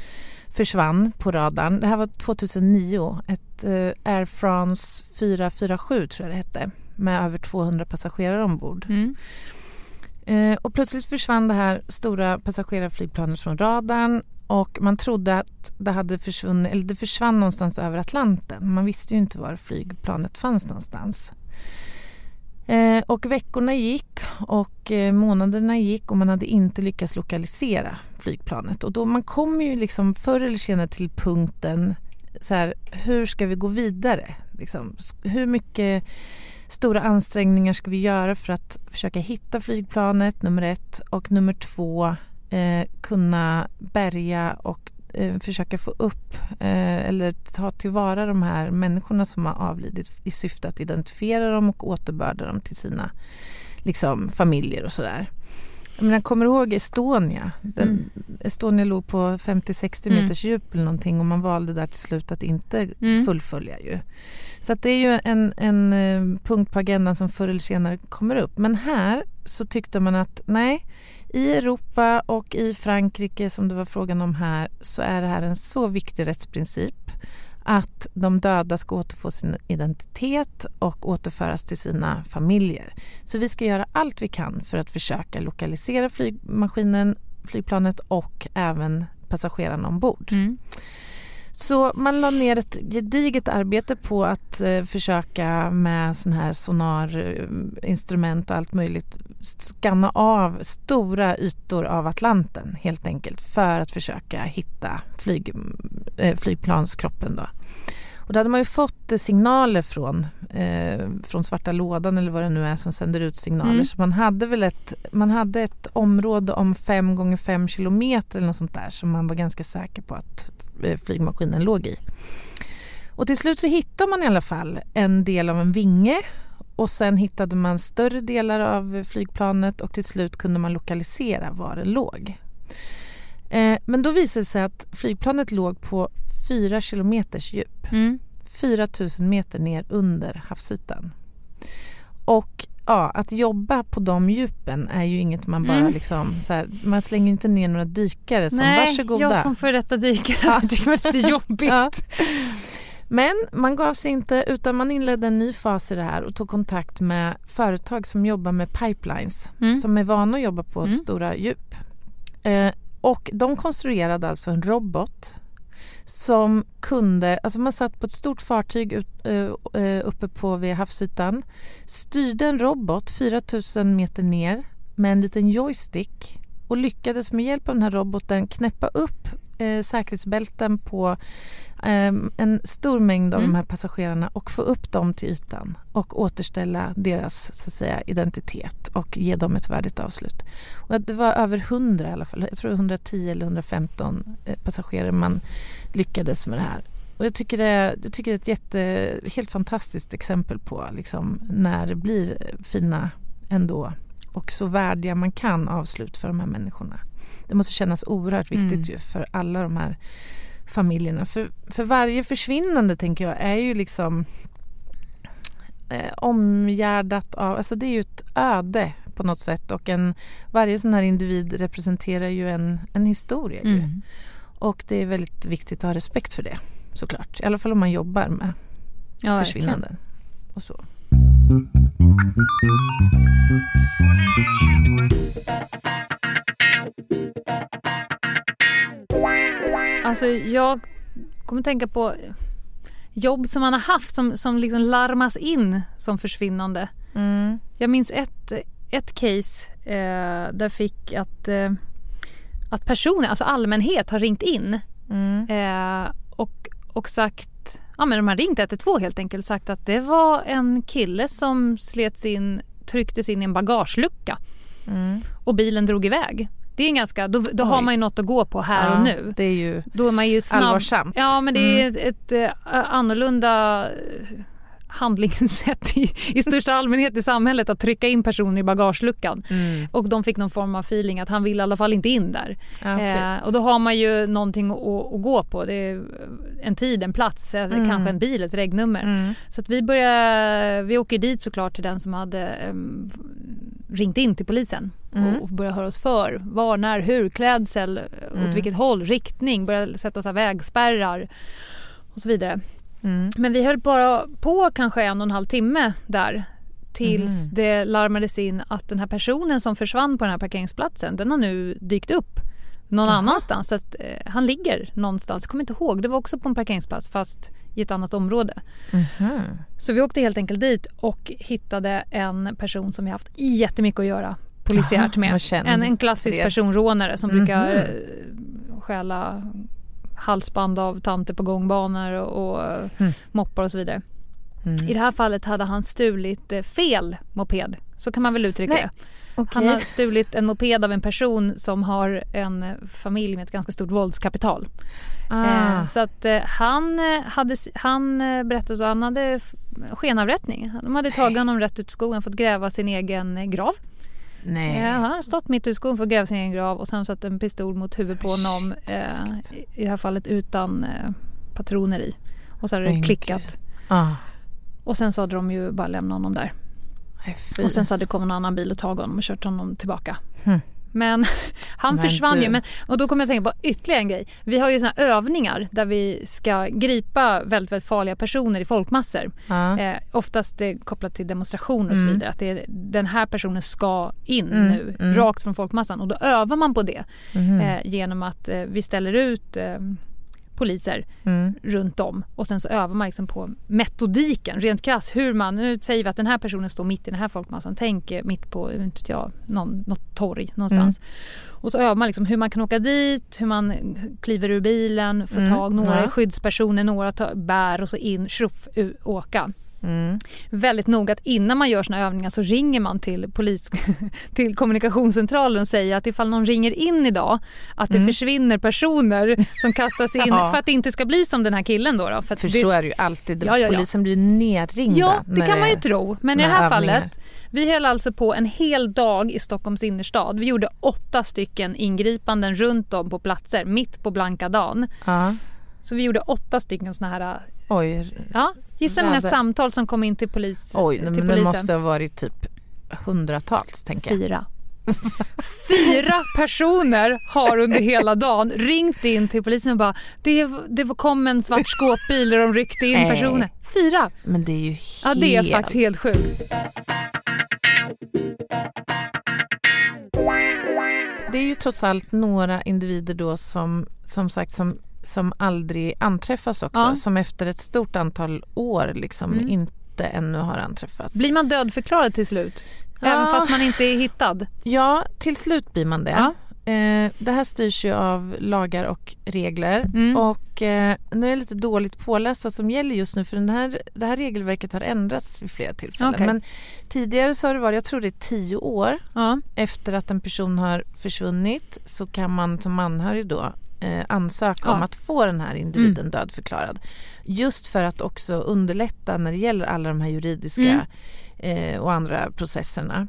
försvann på radarn. Det här var 2009. Ett eh, Air France 447 tror jag det hette med över 200 passagerare ombord. Mm. Eh, och plötsligt försvann det här stora passagerarflygplanet från radarn och man trodde att det hade försvunnit, eller det försvann någonstans över Atlanten. Man visste ju inte var flygplanet fanns någonstans. Eh, och veckorna gick och eh, månaderna gick och man hade inte lyckats lokalisera flygplanet. Och då man kommer ju liksom förr eller senare till punkten så här, hur ska vi gå vidare? Liksom, hur mycket stora ansträngningar ska vi göra för att försöka hitta flygplanet, nummer ett. Och nummer två, eh, kunna bärga och eh, försöka få upp eh, eller ta tillvara de här människorna som har avlidit i syfte att identifiera dem och återbörda dem till sina liksom, familjer och sådär. Jag kommer du ihåg Estonia? Den, mm. Estonia låg på 50-60 mm. meters djup eller någonting och man valde där till slut att inte mm. fullfölja ju. Så det är ju en, en eh, punkt på agendan som förr eller senare kommer upp. Men här så tyckte man att nej, i Europa och i Frankrike som det var frågan om här så är det här en så viktig rättsprincip att de döda ska återfå sin identitet och återföras till sina familjer. Så vi ska göra allt vi kan för att försöka lokalisera flygmaskinen, flygplanet och även passagerarna ombord. Mm. Så man la ner ett gediget arbete på att eh, försöka med sån här sonarinstrument och allt möjligt skanna av stora ytor av Atlanten helt enkelt för att försöka hitta flyg, eh, flygplanskroppen. Då. Och då hade man ju fått signaler från, eh, från svarta lådan eller vad det nu är som sänder ut signaler. Mm. Så man hade väl ett, man hade ett område om fem gånger fem kilometer eller något sånt där som man var ganska säker på att eh, flygmaskinen låg i. Och till slut så hittade man i alla fall en del av en vinge och sen hittade man större delar av flygplanet och till slut kunde man lokalisera var det låg. Eh, men då visade det sig att flygplanet låg på fyra kilometers djup. Mm. 4 000 meter ner under havsytan. Och ja, att jobba på de djupen är ju inget man bara mm. liksom så här, man slänger inte ner några dykare som Nej, varsågoda. jag som före detta dykare ja. tycker det var lite jobbigt. Ja. Men man gav sig inte utan man inledde en ny fas i det här och tog kontakt med företag som jobbar med pipelines mm. som är vana att jobba på mm. stora djup. Eh, och de konstruerade alltså en robot som kunde, alltså man satt på ett stort fartyg ut, eh, eh, uppe på vid havsytan, styrde en robot 4000 meter ner med en liten joystick och lyckades med hjälp av den här roboten knäppa upp eh, säkerhetsbälten på en stor mängd av mm. de här passagerarna och få upp dem till ytan och återställa deras så att säga, identitet och ge dem ett värdigt avslut. Och det var över 100 i alla fall, jag tror 110 eller 115 eh, passagerare man lyckades med det här. Och jag tycker det, jag tycker det är ett jätte, helt fantastiskt exempel på liksom, när det blir fina ändå och så värdiga man kan avslut för de här människorna. Det måste kännas oerhört viktigt mm. ju för alla de här familjerna. För, för varje försvinnande tänker jag är ju liksom eh, omgärdat av, alltså det är ju ett öde på något sätt och en, varje sån här individ representerar ju en, en historia. Mm. Ju. Och det är väldigt viktigt att ha respekt för det såklart. I alla fall om man jobbar med ja, försvinnanden och så. Alltså jag kommer tänka på jobb som man har haft som, som liksom larmas in som försvinnande. Mm. Jag minns ett, ett case eh, där fick att, eh, att personer, alltså allmänhet har ringt in Mm. eh, och, och sagt, ja men de har ringt 112 helt enkelt och sagt att det var en kille som slets in, trycktes in i en bagagelucka Mm. och bilen drog iväg. Det är en ganska, då, då har man ju något att gå på här Ja, och nu. Det är ju Då är man ju snabb. allvarsamt. Ja men det är ett, ett eh, annorlunda eh, handlingssätt i, i största allmänhet i samhället att trycka in personer i bagageluckan. Mm. Och de fick någon form av feeling att han vill i alla fall inte in där. Ja, okej. Eh, och då har man ju någonting att, att gå på. Det är en tid, en plats, eh, Mm. kanske en bil, ett regnummer. Mm. Så att vi börjar, vi åker dit såklart till den som hade um, ringt in till polisen Mm. och, börjar höra oss för. Var, när, hur, klädsel, Mm. åt vilket håll, riktning, börjar sätta så vägspärrar och så vidare. Mm. Men vi höll bara på kanske en och en halv timme där tills Mm. det larmades in att den här personen som försvann på den här parkeringsplatsen den har nu dykt upp någon Jaha. annanstans. Så att, eh, han ligger någonstans, jag kommer inte ihåg, det var också på en parkeringsplats fast i ett annat område. Mhm. Så vi åkte helt enkelt dit och hittade en person som vi haft jättemycket att göra polisiärt Aha, med. känd En, en klassisk er. personrånare som Mhm. brukar eh, stjäla halsband av tanter på gångbanor och, och Mm. moppar och så vidare. Mm. I det här fallet hade han stulit eh, fel moped. Så kan man väl uttrycka Nej, det. Okej. Han har stulit en moped av en person som har en familj med ett ganska stort våldskapital. Ah. Eh, så att eh, han, eh, hade, han berättade att han hade skenavrättning. De hade tagit honom rätt ut i skogen fått gräva sin egen grav. Nej. Eh, han har stått mitt ute i skogen för att gräva sin egen grav och sen satt en pistol mot huvudet på honom. shit, Eh, i, det här fallet utan eh, patroner i. Och så hade det klickat. Ah. Och sen så hade de ju bara lämnat honom där. Nej. Och sen så hade det kommit en annan bil och tagit honom och kört honom tillbaka. Hmm. Men han Men försvann du. ju. Men, och då kommer jag att tänka på ytterligare en grej. Vi har ju såna här övningar där vi ska gripa väldigt, väldigt farliga personer i folkmassor. Ja. Eh, oftast kopplat till demonstrationer och så Mm. vidare. Att det är, den här personen ska in Mm, nu, mm. rakt från folkmassan. Och då övar man på det Mhm. eh, genom att eh, vi ställer ut eh, poliser Mm. runt om och sen så övar man liksom på metodiken rent krasst hur man, nu säger vi att den här personen står mitt i den här folkmassan, tänk eh, mitt på, inte vet jag, någon, något torg någonstans. Och så övar man liksom hur man kan åka dit, hur man kliver ur bilen, får Mm, tag, några ja. skyddspersoner, några tar, bär och så in, tjoff, åka. Mm. Väldigt noga att innan man gör såna övningar så ringer man till polis, till kommunikationscentralen och säger att ifall någon ringer in idag att det Mm. försvinner personer som kastas in Ja. för att det inte ska bli som den här killen då. då för För det, så är det ju alltid. Ja, ja. Polisen blir ju nerringda. Ja, det kan man ju tro. Men i det här övningar. fallet, vi höll alltså på en hel dag i Stockholms innerstad. Vi gjorde åtta stycken ingripanden runt om på platser, mitt på blanka dagen. Så vi gjorde åtta stycken såna här, Oj, ja, gissa hur många samtal som kom in till, polis, oj till men det polisen. måste ha varit typ hundratals tänker jag. Fyra. Fyra personer har under hela dagen ringt in till polisen och bara det, det kom en svart skåpbil och de ryckte in personer. Fyra! Men det är ju helt... Ja det är faktiskt helt sjukt. Det är ju trots allt några individer då som, som sagt som, som aldrig anträffas också. Ja. Som efter ett stort antal år liksom Mm. inte ännu har anträffats. Blir man dödförklarad till slut? Ja. Även fast man inte är hittad? Ja, till slut blir man det. Ja. Eh, det här styrs ju av lagar och regler Mm. och eh, nu är jag lite dåligt påläst vad som gäller just nu för den här, det här regelverket har ändrats vid flera tillfällen. Okej. Men tidigare så har det varit, jag tror det är tio år Ja. efter att en person har försvunnit så kan man som anhörig då eh, ansöka Ja. om att få den här individen dödförklarad. Just för att också underlätta när det gäller alla de här juridiska Mm. eh, och andra processerna.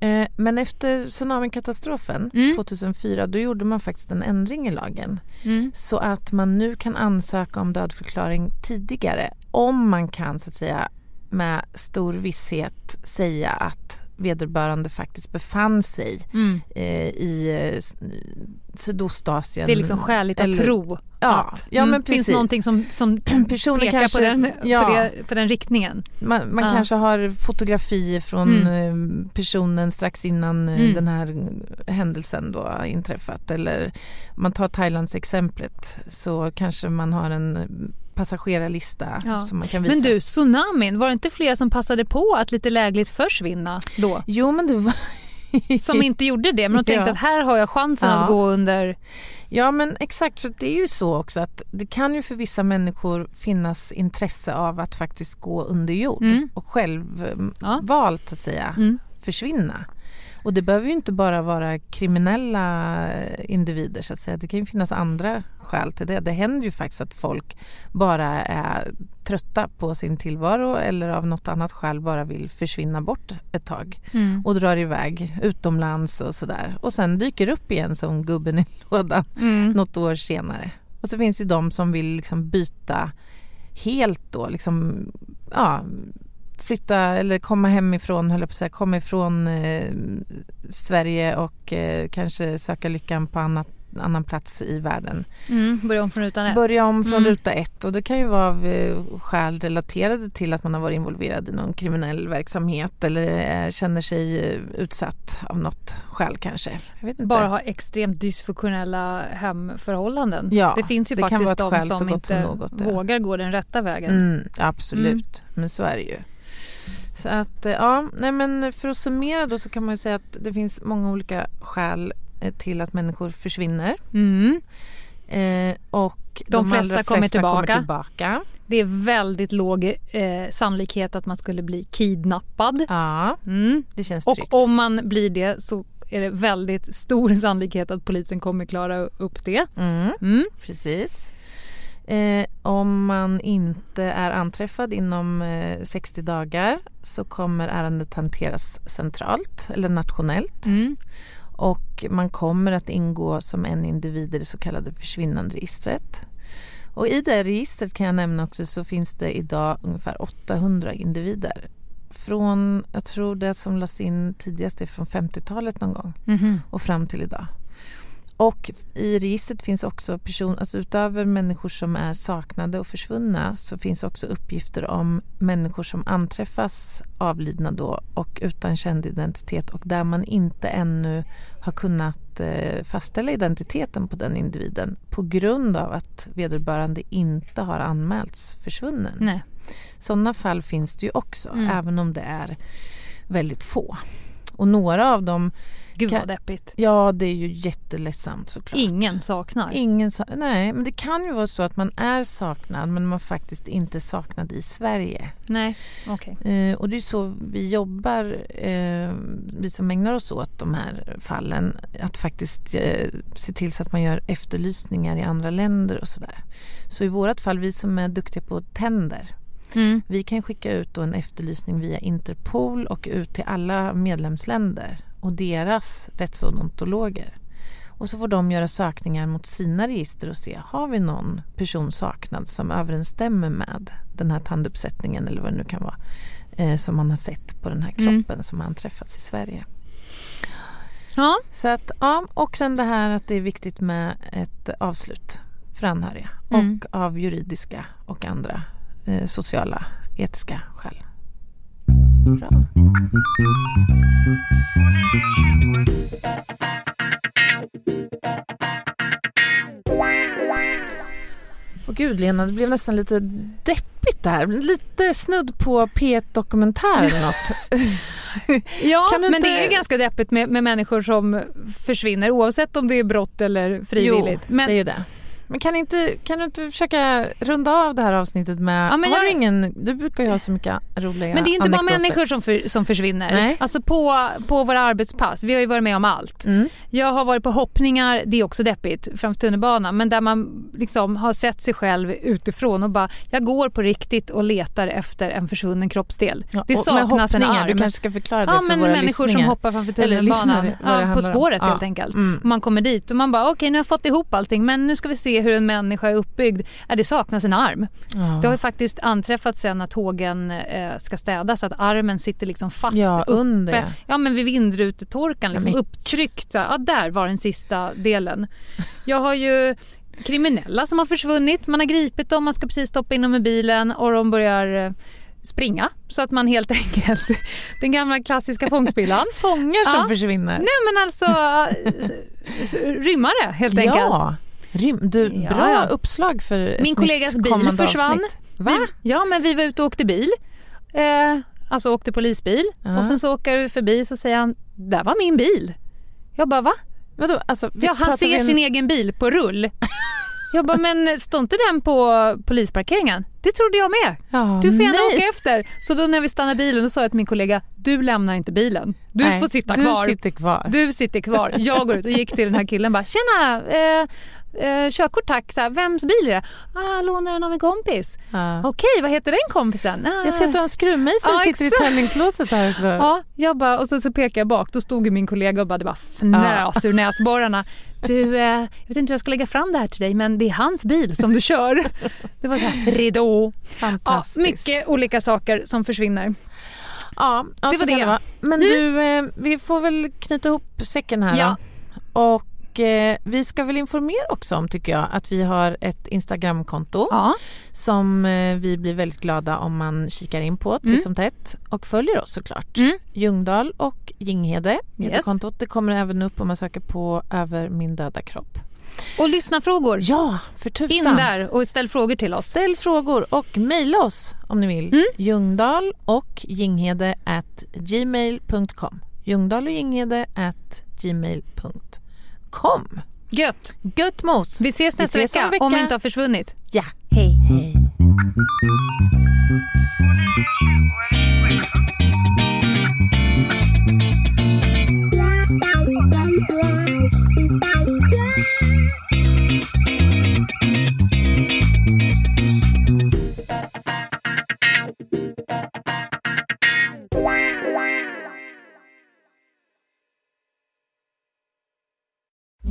Eh, men efter tsunamikatastrofen Mm. 2004 då gjorde man faktiskt en ändring i lagen Mm. så att man nu kan ansöka om dödförklaring tidigare om man kan så att säga med stor visshet säga att vederbörande faktiskt befann sig Mm. eh, i eh, Sydostasien. Det är liksom skäligt att Eller- tro Ja, att ja, mm, men finns precis. någonting som, som pekar kanske, på, den, ja, på, det, på den riktningen. man, man Ja. kanske har fotografier från Mm. eh, personen strax innan eh, Mm. den här händelsen då har inträffat eller om man tar Thailands exemplet så kanske man har en passagerarlista Ja. som man kan visa. Men du, tsunamin, var det inte fler som passade på att lite lägligt försvinna då? Jo men det var... Som inte gjorde det, men de tänkte Ja. att här har jag chansen Ja. att gå under... Ja men exakt, för det är ju så också att det kan ju för vissa människor finnas intresse av att faktiskt gå under jord Mm. och själv eh, Ja. valt att säga Mm. försvinna. Och det behöver ju inte bara vara kriminella individer så att säga. Det kan ju finnas andra skäl till det. Det händer ju faktiskt att folk bara är trötta på sin tillvaro eller av något annat skäl bara vill försvinna bort ett tag Mm. och drar iväg utomlands och sådär. Och sen dyker upp igen som gubben i lådan Mm. något år senare. Och så finns ju de som vill liksom byta helt då, liksom, ja, flytta eller komma hemifrån, höll jag på att säga, komma ifrån eh, Sverige och eh, kanske söka lyckan på annat, annan plats i världen. Mm. Börja om från utan ett. Börja om från Mm. ruta ett och det kan ju vara av eh, skäl relaterade till att man har varit involverad i någon kriminell verksamhet eller eh, känner sig eh, utsatt av något skäl kanske. Bara ha extremt dysfunktionella hemförhållanden. Ja, det finns ju det faktiskt de som inte som något, ja. vågar gå den rätta vägen. Mm, absolut, men så är det ju. Så att, eh, ja, nej men för att summera då så kan man ju säga att det finns många olika skäl eh, till att människor försvinner. Mm. Eh, och De allra flesta kommer tillbaka. tillbaka. Det är väldigt låg eh, sannolikhet att man skulle bli kidnappad. Ja, Mm. det känns Och tryggt. om man blir det så är det väldigt stor sannolikhet att polisen kommer klara upp det. Mm, Mm. precis. Eh, om man inte är anträffad inom eh, 60 dagar så kommer ärendet hanteras centralt eller nationellt. Mm. och man kommer att ingå som en individ i det så kallade försvinnanderegistret. Och i det registret kan jag nämna också så finns det idag ungefär 800 individer. Från, jag tror det som lades in tidigast är från 50-talet någon gång Mhm. och fram till idag. Och i registret finns också person, alltså utöver människor som är saknade och försvunna så finns också uppgifter om människor som anträffas avlidna då och utan känd identitet och där man inte ännu har kunnat eh, fastställa identiteten på den individen på grund av att vederbörande inte har anmälts försvunnen. Nej. Sådana fall finns det ju också, Mm. även om det är väldigt få. Och några av dem Gud Kan- vad deppigt. Ja, det är ju jätteledsamt såklart. Ingen saknar. Ingen sa- Nej, men det kan ju vara så att man är saknad men man faktiskt inte är saknad i Sverige. Nej, okej. Eh, och det är så vi jobbar, eh, vi som ägnar oss åt de här fallen, att faktiskt eh, se till så att man gör efterlysningar i andra länder och sådär. Så i vårt fall, vi som är duktiga på tänder, Mm. vi kan skicka ut en efterlysning via Interpol och ut till alla medlemsländer och deras rättsodontologer. Och så får de göra sökningar mot sina register och se, har vi någon person saknad som överensstämmer med den här tanduppsättningen eller vad det nu kan vara eh, som man har sett på den här Mm. kroppen som har anträffats i Sverige. Ja, Så att, ja, och sen det här att det är viktigt med ett avslut för anhöriga Mm. och av juridiska och andra eh, sociala, etiska skäl. Bra. Och gud Lena, det blev nästan lite deppigt där. Lite snudd på P1 Dokumentär eller något. ja men inte- det är ganska deppigt med, med människor som försvinner oavsett om det är brott eller frivilligt. Jo, men det är ju det. Men kan, inte, kan du inte försöka runda av det här avsnittet med... Ja, men har jag- du ingen... Du brukar ju ha så mycket roliga Men det är inte bara anekdoter. människor som, för, som försvinner. Nej. Alltså på, på våra arbetspass, vi har ju varit med om allt. Mm. Jag har varit på hoppningar, det är också deppigt, framför tunnelbanan, men där man liksom har sett sig själv utifrån och bara, jag går på riktigt och letar efter en försvunnen kroppsdel. Ja, det saknas en arm. Du kanske ska förklara det ja, för men våra människor som hoppar framför tunnelbanan. Ja, på om. spåret Ja. helt enkelt. Mm. Och man kommer dit och man bara, okej nu har jag fått ihop allting men nu ska vi se hur en människa är uppbyggd. Ja, det saknas en arm. Ja. Det har ju faktiskt anträffat sen när tågen eh, ska städas att armen sitter liksom fast Ja, uppe. under. Ja men vid vindrutetorkan liksom, Ja, men- upptryckt. Ja där var den sista delen. Jag har ju kriminella som har försvunnit. Man har gripit dem, man ska precis stoppa in dem i bilen och de börjar eh, springa. Så att man helt enkelt, den gamla klassiska fångstbillan. Fångar som Ja. försvinner. Nej men alltså eh, rymmare helt enkelt. Ja. Rym, du, Ja, bra uppslag för Min kollegas bil försvann. Vi, ja, men vi var ute och åkte bil. Eh, alltså åkte polisbil. Ja. Och sen så åker vi förbi så säger han, där var min bil. Jag bara, va? Vadå, alltså, Ja, han ser en- sin egen bil på rull. Jag bara, men står inte den på polisparkeringen? Det trodde jag med. Ja, Du får gärna nej. åka efter. Så då när vi stannade bilen sa jag till min kollega, du lämnar inte bilen. Du Nej, får sitta du kvar. sitter kvar. Du sitter kvar. Jag går ut och gick till den här killen bara, tjena, eh, eh, körkort tack, så här, vems bil är det? Ah, lånar den av en kompis. Ja. Okej, vad heter den kompisen? Ah, Jag ser att du har en skruvmejsel Ja, sitter i exakt. tändningslåset här också. Ja, jag bara, och så, så pekade jag bak. Då stod min kollega och bara, det bara fnös ur näsborrarna. Du, eh, jag vet inte hur jag ska lägga fram det här till dig men det är hans bil som du kör. Det var så här, ridå. Ja, Fantastiskt. mycket olika saker som försvinner. Ja, ja Det var det. vara. Men Mm. du, eh, vi får väl knyta ihop säcken här Ja. då. Och eh, vi ska väl informera också om, tycker jag, att vi har ett Instagramkonto Ja, som eh, vi blir väldigt glada om man kikar in på titt Mm. som tätt och följer oss såklart. Mm. Ljungdahl och Ginghede heter Yes. kontot. Det kommer även upp om man söker på Över min döda kropp. och lyssna frågor. Ja, för tusan. In där och ställ frågor till oss. Ställ frågor och mejla oss om ni vill. Mm. Ljungdahl och Ginghede at gmail.com. Ljungdahl och Ginghede at gmail.com. Gött. Gött mos! Vi ses Vi nästa ses om vecka, vecka. om vi inte har försvunnit. Ja. Hej. Hej.